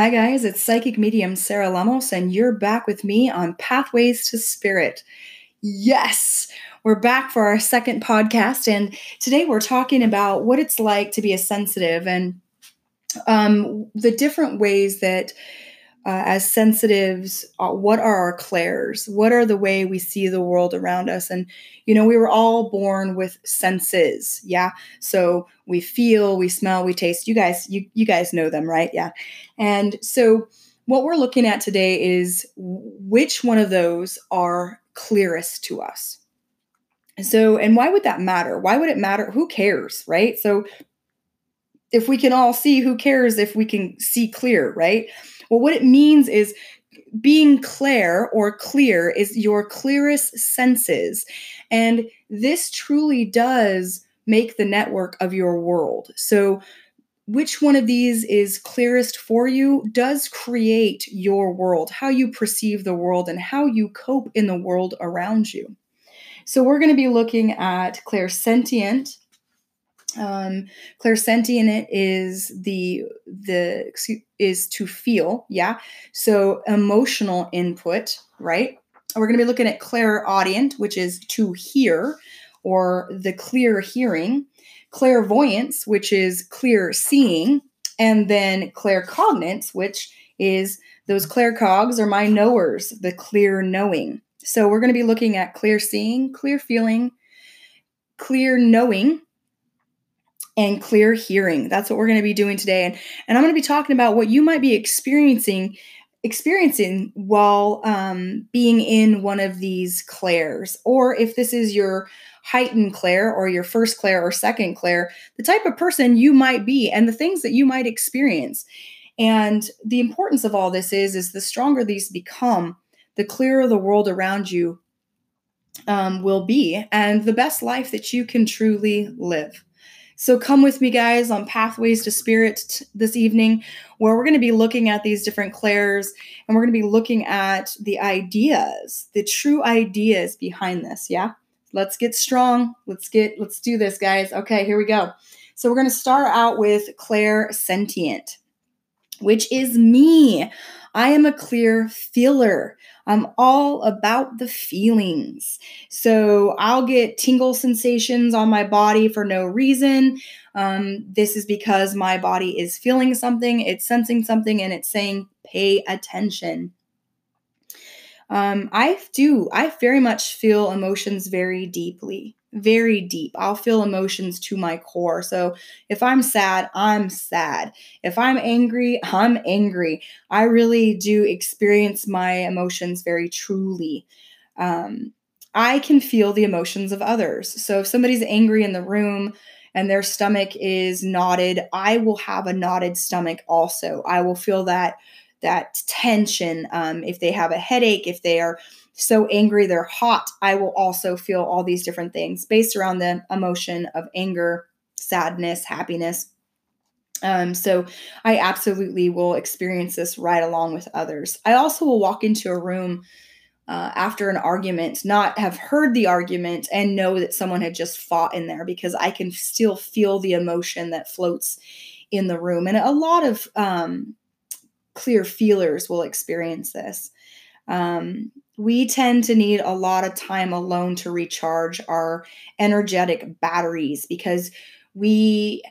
Hi, guys, it's psychic medium Sarah Lemos, and you're back with me on Pathways to Spirit. Yes, we're back for our second podcast, and today we're talking about what it's like to be a sensitive and um, the different ways that uh, as sensitives, uh, what are our clairs? What are the way we see the world around us? And you know, we were all born with senses, yeah. So we feel, we smell, we taste. You guys, you you guys know them, right? Yeah. And so, what we're looking at today is which one of those are clearest to us. So, and why would that matter? Why would it matter? Who cares, right? So, if we can all see, who cares if we can see clear, right? Well, what it means is being clear or clear is your clearest senses. And this truly does make the network of your world. So, which one of these is clearest for you does create your world, how you perceive the world, and how you cope in the world around you. So, we're going to be looking at clairsentient, um, clairsentient is the the is to feel, yeah. So emotional input, right? We're going to be looking at clairaudient, which is to hear, or the clear hearing. Clairvoyance, which is clear seeing, and then claircognance, which is those claircogs are my knowers, the clear knowing. So we're going to be looking at clear seeing, clear feeling, clear knowing, and clear hearing. That's what we're going to be doing today. And, and I'm going to be talking about what you might be experiencing experiencing while um, being in one of these clairs, or if this is your heightened clair or your first clair or second clair, the type of person you might be and the things that you might experience. And the importance of all this is is the stronger these become, the clearer the world around you um, will be, and the best life that you can truly live. So come with me, guys, on Pathways to Spirit this evening, where we're going to be looking at these different clairs and we're going to be looking at the ideas, the true ideas behind this. Yeah. Let's get strong. Let's get, let's do this, guys. Okay, here we go. So we're going to start out with clairsentient, which is me. I am a clear feeler. I'm all about the feelings. So I'll get tingle sensations on my body for no reason. Um, this is because my body is feeling something, it's sensing something, and it's saying, pay attention. Um, I do, I very much feel emotions very deeply very deep. I'll feel emotions to my core. So if I'm sad, I'm sad. If I'm angry, I'm angry. I really do experience my emotions very truly. Um, I can feel the emotions of others. So if somebody's angry in the room, and their stomach is knotted i will have a knotted stomach also i will feel that that tension um, if they have a headache if they are so angry they're hot, I will also feel all these different things based around the emotion of anger, sadness, happiness. Um, so I absolutely will experience this right along with others. I also will walk into a room uh, after an argument, not have heard the argument and know that someone had just fought in there because I can still feel the emotion that floats in the room. And a lot of um, clear feelers will experience this. Um, we tend to need a lot of time alone to recharge our energetic batteries because we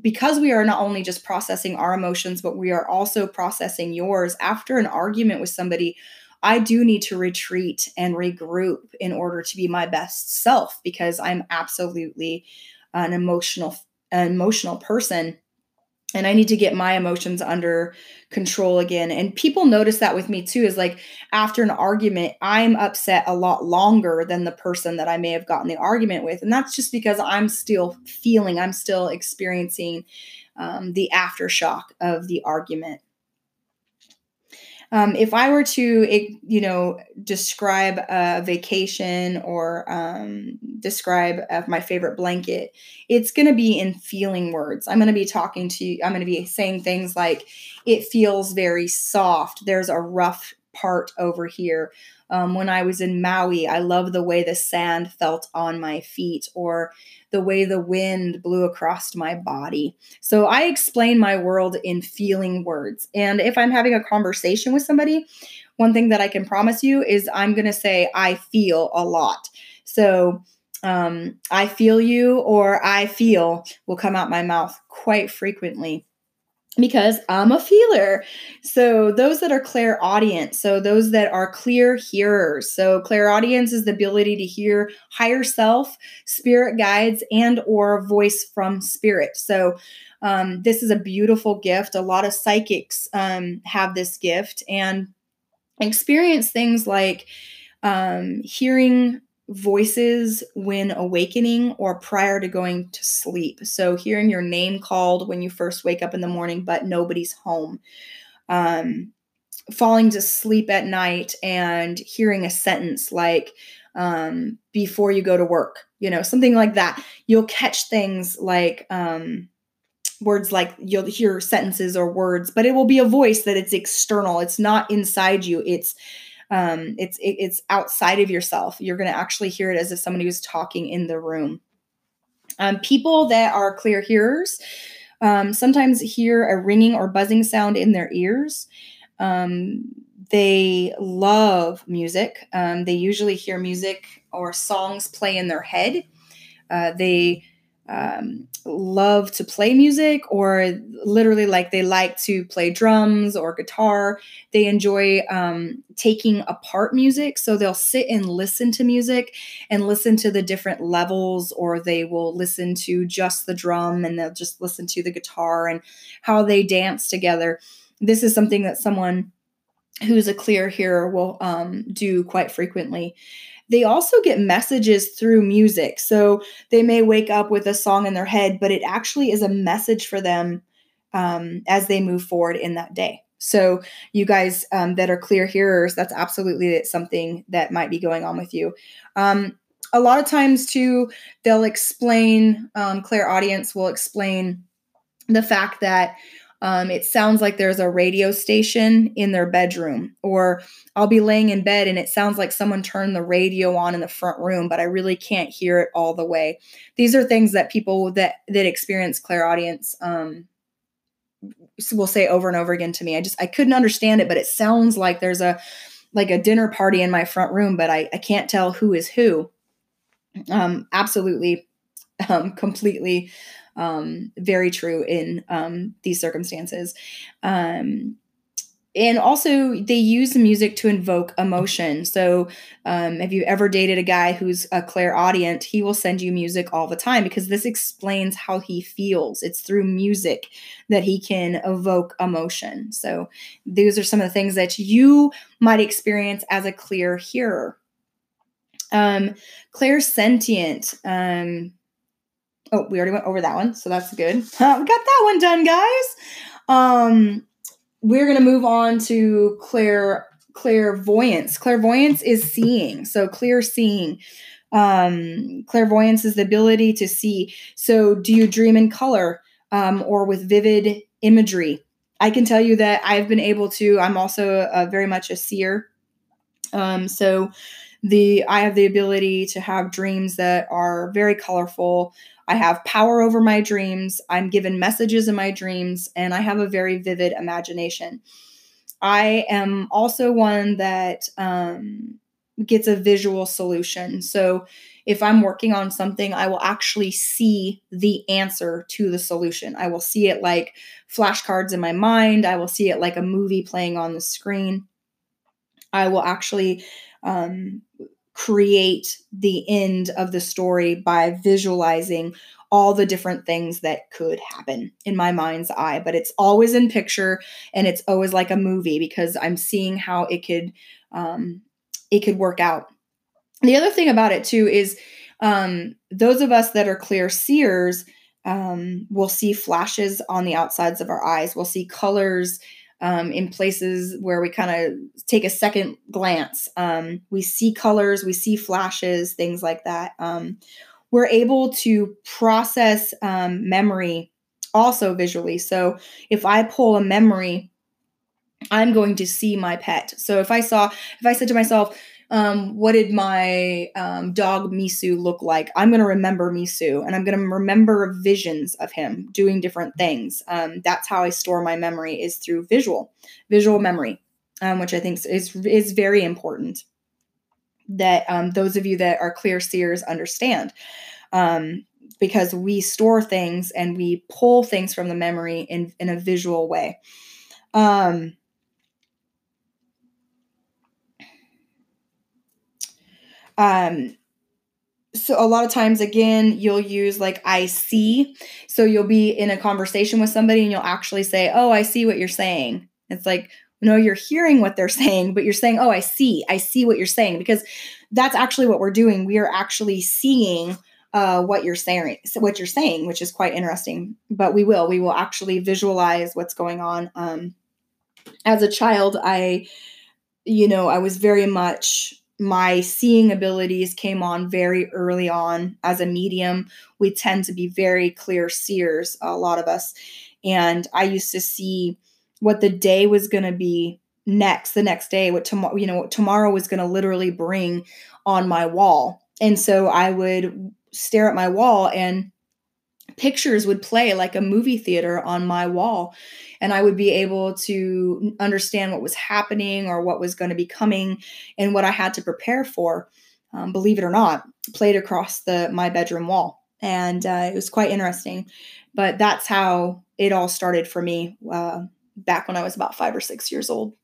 because we are not only just processing our emotions but we are also processing yours after an argument with somebody i do need to retreat and regroup in order to be my best self because i'm absolutely an emotional an emotional person and I need to get my emotions under control again. And people notice that with me too is like after an argument, I'm upset a lot longer than the person that I may have gotten the argument with. And that's just because I'm still feeling, I'm still experiencing um, the aftershock of the argument. Um, if I were to, you know, describe a vacation or um, describe my favorite blanket, it's going to be in feeling words. I'm going to be talking to you, I'm going to be saying things like, it feels very soft. There's a rough part over here. Um, when I was in Maui, I love the way the sand felt on my feet or the way the wind blew across my body. So I explain my world in feeling words. And if I'm having a conversation with somebody, one thing that I can promise you is I'm going to say, I feel a lot. So, um, I feel you or I feel will come out my mouth quite frequently because I'm a feeler. So those that are clairaudient, so those that are clear hearers. So clairaudience is the ability to hear higher self, spirit guides, and or voice from spirit. So um, this is a beautiful gift. A lot of psychics um, have this gift and experience things like um, hearing voices when awakening or prior to going to sleep. So, hearing your name called when you first wake up in the morning, but nobody's home. Um, falling to sleep at night and hearing a sentence like, um, before you go to work, you know, something like that. You'll catch things like, um, words like you'll hear sentences or words, but it will be a voice that it's external. It's not inside you. It's um, it's it, it's outside of yourself. You're going to actually hear it as if somebody was talking in the room. Um, people that are clear hearers um, sometimes hear a ringing or buzzing sound in their ears. Um, they love music. Um, they usually hear music or songs play in their head. Uh, they um, love to play music or literally like they like to play drums or guitar. They enjoy um, taking apart music. So they'll sit and listen to music and listen to the different levels, or they will listen to just the drum and they'll just listen to the guitar and how they dance together. This is something that someone who's a clear hearer will um, do quite frequently. They also get messages through music. So they may wake up with a song in their head, but it actually is a message for them um, as they move forward in that day. So, you guys um, that are clear hearers, that's absolutely something that might be going on with you. Um, a lot of times, too, they'll explain, um, clairaudience will explain the fact that um, it sounds like there's a radio station in their bedroom, or I'll be laying in bed and it sounds like someone turned the radio on in the front room, but I really can't hear it all the way. These are things that people that that experience clairaudience um, will say over and over again to me. I just I couldn't understand it, but it sounds like there's a like a dinner party in my front room, but I, I can't tell who is who. Um, absolutely, um, completely um, very true in um, these circumstances. Um, and also, they use the music to invoke emotion. So, um, if you ever dated a guy who's a clairaudient, he will send you music all the time because this explains how he feels. It's through music that he can evoke emotion. So, those are some of the things that you might experience as a clear hearer. Um, clairsentient. Um, Oh, we already went over that one, so that's good. We got that one done, guys. Um, we're gonna move on to clair clairvoyance. Clairvoyance is seeing, so clear seeing. Um, clairvoyance is the ability to see. So, do you dream in color um, or with vivid imagery? I can tell you that I've been able to. I'm also a, very much a seer. Um, so, the I have the ability to have dreams that are very colorful. I have power over my dreams. I'm given messages in my dreams, and I have a very vivid imagination. I am also one that um, gets a visual solution. So if I'm working on something, I will actually see the answer to the solution. I will see it like flashcards in my mind, I will see it like a movie playing on the screen. I will actually um, create the end of the story by visualizing all the different things that could happen in my mind's eye. But it's always in picture and it's always like a movie because i'm seeing how it could um, it could work out. The other thing about it too is um, those of us that are clear seers um, will see flashes on the outsides of our eyes. We'll see colors um, in places where we kind of take a second glance. Um, we see colors, we see flashes, things like that. Um, we're able to process um, memory also visually. So if I pull a memory, I'm going to see my pet. So if I saw, if I said to myself, um, what did my um, dog Misu look like? I'm going to remember Misu and I'm going to remember visions of him doing different things. Um, that's how I store my memory is through visual, visual memory, um, which I think is, is very important that um, those of you that are clear seers understand. Um, because we store things and we pull things from the memory in, in a visual way. Um, um, so a lot of times again you'll use like i see. So you'll be in a conversation with somebody and you'll actually say oh i see what you're saying. It's like no you're hearing what they're saying but you're saying oh i see. I see what you're saying. Because that's actually what we're doing. We are actually seeing uh, what you're saying, what you're saying, which is quite interesting. But we will, we will actually visualize what's going on. Um, as a child, I, you know, I was very much my seeing abilities came on very early on as a medium. We tend to be very clear seers, a lot of us, and I used to see what the day was going to be next the next day what tomorrow you know what tomorrow was going to literally bring on my wall and so i would stare at my wall and pictures would play like a movie theater on my wall and i would be able to understand what was happening or what was going to be coming and what i had to prepare for um, believe it or not played across the my bedroom wall and uh, it was quite interesting but that's how it all started for me uh, back when i was about five or six years old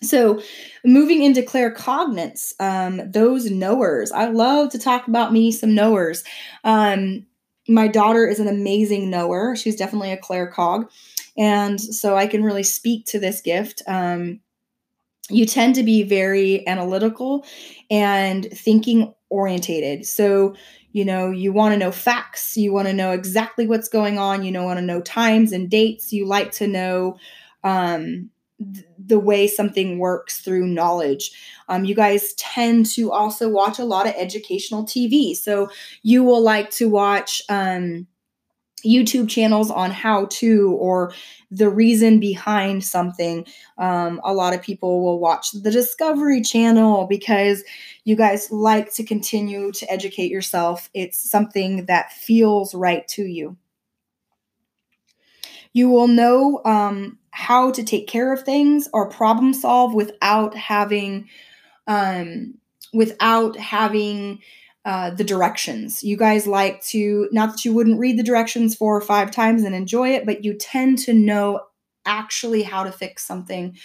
so, moving into claircognizance, um, those knowers. I love to talk about me some knowers. Um, my daughter is an amazing knower. She's definitely a claircog. And so I can really speak to this gift. Um, you tend to be very analytical and thinking orientated. So, you know, you want to know facts, you want to know exactly what's going on, you know, want to know times and dates, you like to know um, the way something works through knowledge. Um, you guys tend to also watch a lot of educational TV. So you will like to watch um, YouTube channels on how to or the reason behind something. Um, a lot of people will watch the Discovery Channel because you guys like to continue to educate yourself. It's something that feels right to you. You will know um, how to take care of things or problem solve without having um, without having uh, the directions. You guys like to not that you wouldn't read the directions four or five times and enjoy it, but you tend to know actually how to fix something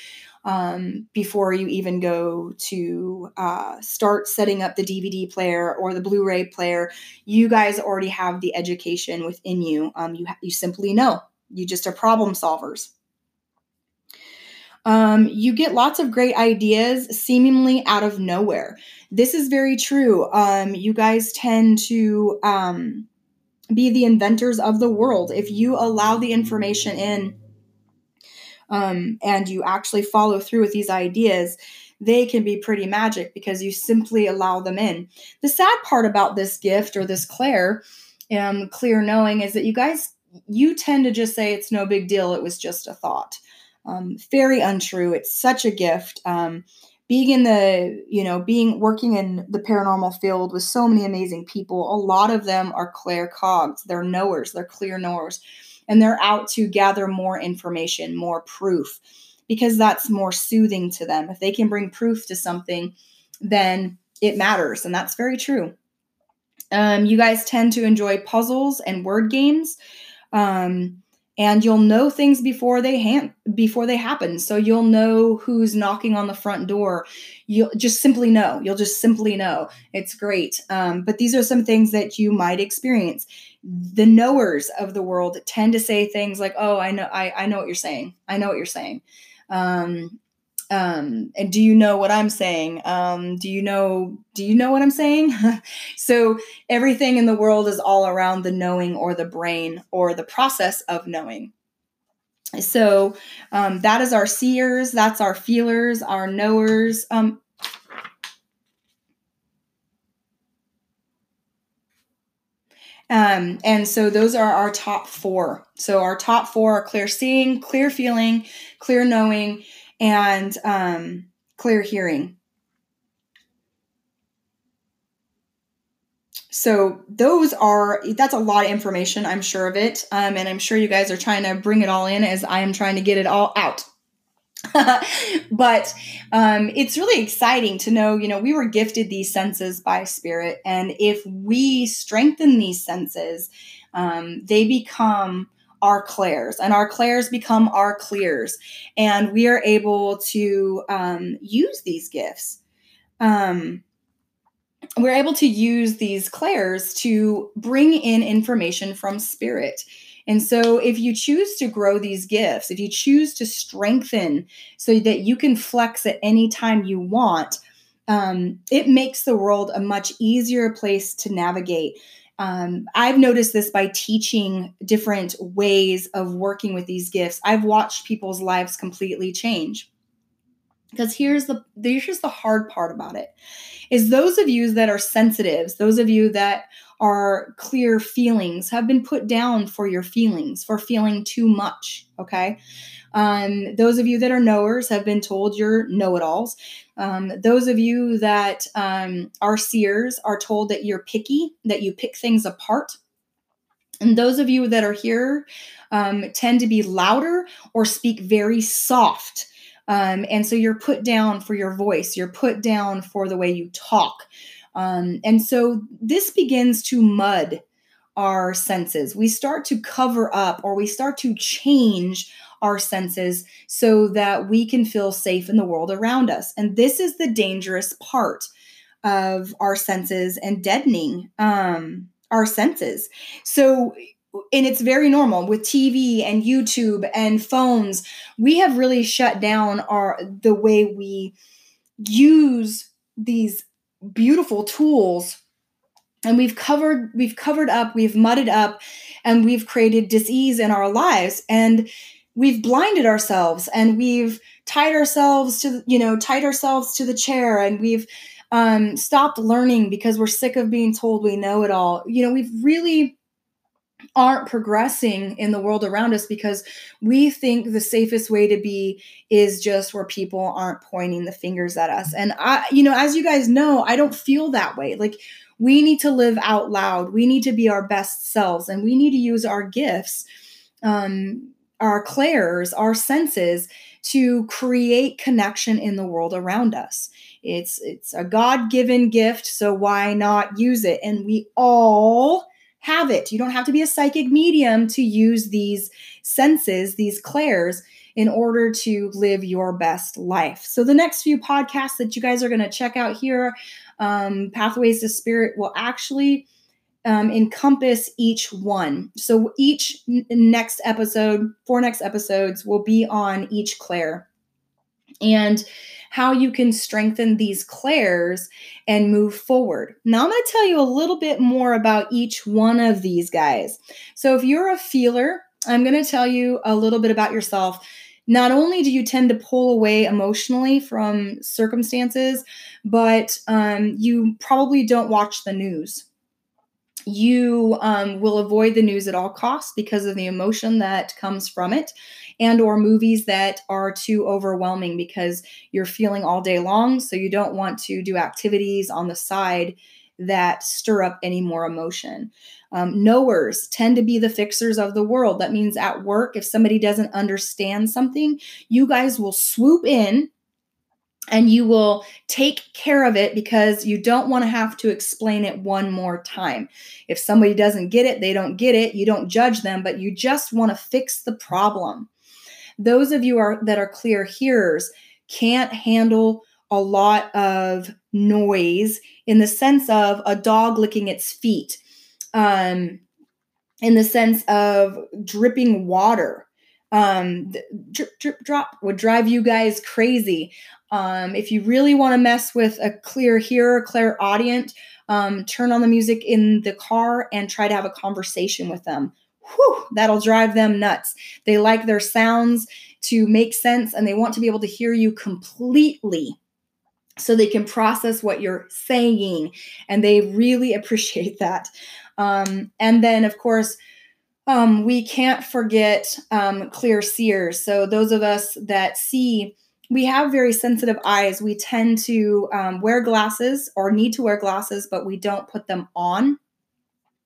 um, before you even go to uh, start setting up the DVD player or the Blu-ray player. You guys already have the education within you. Um, you ha- you simply know. You just are problem solvers. Um, you get lots of great ideas seemingly out of nowhere. This is very true. Um, you guys tend to um, be the inventors of the world. If you allow the information in um, and you actually follow through with these ideas, they can be pretty magic because you simply allow them in. The sad part about this gift or this clair, um, clear knowing, is that you guys you tend to just say it's no big deal. It was just a thought um, very untrue. It's such a gift. Um, being in the, you know, being working in the paranormal field with so many amazing people, a lot of them are claircogs. They're knowers. They're clear knowers, and they're out to gather more information, more proof, because that's more soothing to them. If they can bring proof to something, then it matters, and that's very true. Um, you guys tend to enjoy puzzles and word games. Um, and you'll know things before they ha- before they happen. So you'll know who's knocking on the front door. You'll just simply know. You'll just simply know. It's great. Um, but these are some things that you might experience. The knowers of the world tend to say things like oh i know i, I know what you're saying. I know what you're saying. Um, um, and do you know what i'm saying? Um, do you know do you know what i'm saying? So everything in the world is all around the knowing or the brain or the process of knowing. So um, that is our seers that's our feelers our knowers um, Um, and so those are our top four. So our top four are clear seeing, clear feeling, clear knowing, and um, clear hearing. So those are that's a lot of information. I'm sure of it, um, and I'm sure you guys are trying to bring it all in as I am trying to get it all out. but um, it's really exciting to know, you know, we were gifted these senses by spirit. And if we strengthen these senses, um, they become our clairs and our clairs become our clears and we are able to um, use these gifts um, we're able to use these clairs to bring in information from spirit and so, if you choose to grow these gifts, if you choose to strengthen so that you can flex at any time you want, um, it makes the world a much easier place to navigate. Um, I've noticed this by teaching different ways of working with these gifts. I've watched people's lives completely change. Because here's the here's the hard part about it is those of you that are sensitives, those of you that are clear feelings have been put down for your feelings, for feeling too much. Okay. Um, those of you that are knowers have been told you're know it alls. Um, those of you that um, are seers are told that you're picky, that you pick things apart. And those of you that are here um, tend to be louder or speak very soft. Um, and so you're put down for your voice, you're put down for the way you talk. Um, and so this begins to mud our senses. We start to cover up or we start to change our senses so that we can feel safe in the world around us. And this is the dangerous part of our senses and deadening um, our senses. So, and it's very normal with TV and YouTube and phones. We have really shut down our the way we use these beautiful tools. And we've covered we've covered up we've mudded up and we've created disease in our lives. And we've blinded ourselves and we've tied ourselves to you know tied ourselves to the chair and we've um, stopped learning because we're sick of being told we know it all. You know we've really aren't progressing in the world around us because we think the safest way to be is just where people aren't pointing the fingers at us. And I, you know, as you guys know, I don't feel that way. Like, we need to live out loud. We need to be our best selves and we need to use our gifts, um, our clairs, our senses to create connection in the world around us. It's it's a God-given gift, so why not use it? And we all have it. You don't have to be a psychic medium to use these senses, these clairs, in order to live your best life. So, the next few podcasts that you guys are going to check out here, um, Pathways to Spirit, will actually um, encompass each one. So, each n- next episode, four next episodes, will be on each clair. And how you can strengthen these clairs and move forward. Now, I'm going to tell you a little bit more about each one of these guys. So, if you're a feeler, I'm going to tell you a little bit about yourself. Not only do you tend to pull away emotionally from circumstances, but um, you probably don't watch the news you um, will avoid the news at all costs because of the emotion that comes from it and or movies that are too overwhelming because you're feeling all day long so you don't want to do activities on the side that stir up any more emotion um, knowers tend to be the fixers of the world that means at work if somebody doesn't understand something you guys will swoop in and you will take care of it because you don't want to have to explain it one more time. If somebody doesn't get it, they don't get it. You don't judge them, but you just want to fix the problem. Those of you are that are clear hearers can't handle a lot of noise in the sense of a dog licking its feet. Um, in the sense of dripping water um, drip, drip, drop would drive you guys crazy. Um, if you really want to mess with a clear hearer, clairaudient, um, turn on the music in the car and try to have a conversation with them. Whew, that'll drive them nuts. They like their sounds to make sense and they want to be able to hear you completely so they can process what you're saying. And they really appreciate that. Um, and then, of course, um, we can't forget um, clear seers. So, those of us that see we have very sensitive eyes. We tend to um, wear glasses or need to wear glasses, but we don't put them on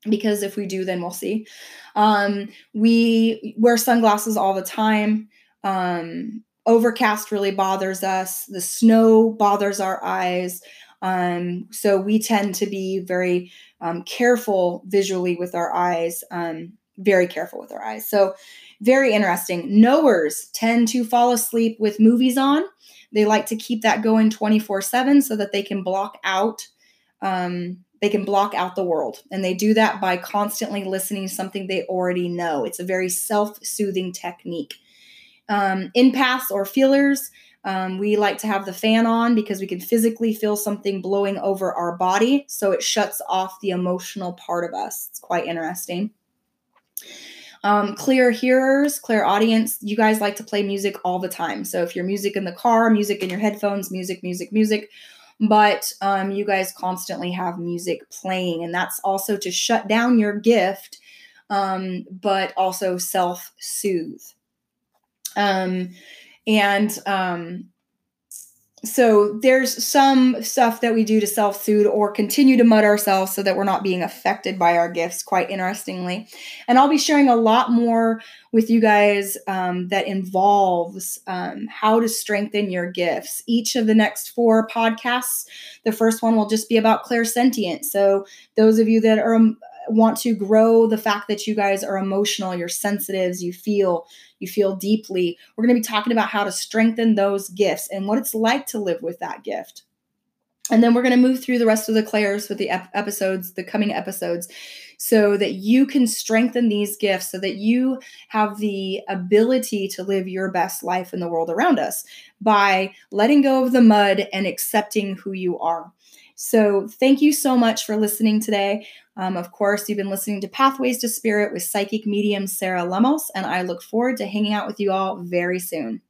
because if we do, then we'll see. Um, we wear sunglasses all the time. Um, overcast really bothers us. The snow bothers our eyes. Um, so we tend to be very um, careful visually with our eyes, um, very careful with our eyes. So, very interesting. Knowers tend to fall asleep with movies on. They like to keep that going 24 7 so that they can block out. Um, they can block out the world and they do that by constantly listening to something they already know it's a very self-soothing technique um, empaths or feelers um, we like to have the fan on because we can physically feel something blowing over our body. So it shuts off the emotional part of us. It's quite interesting. Um, clear hearers, clairaudients you guys like to play music all the time. So if you're music in the car, music in your headphones, music, music, music, but um, you guys constantly have music playing. And that's also to shut down your gift, um, but also self soothe. Um, and um, so there's some stuff that we do to self soothe or continue to mud ourselves so that we're not being affected by our gifts, quite interestingly. And I'll be sharing a lot more with you guys um, that involves um, how to strengthen your gifts. Each of the next four podcasts, the first one will just be about clairsentient. So those of you that are um, want to grow the fact that you guys are emotional, you're sensitives, you feel, you feel deeply. We're going to be talking about how to strengthen those gifts and what it's like to live with that gift. And then we're going to move through the rest of the clairs with the ep- episodes, the coming episodes, so that you can strengthen these gifts, so that you have the ability to live your best life in the world around us by letting go of the mud and accepting who you are. So, thank you so much for listening today. Um, of course, you've been listening to Pathways to Spirit with psychic medium Sarah Lemos, and I look forward to hanging out with you all very soon.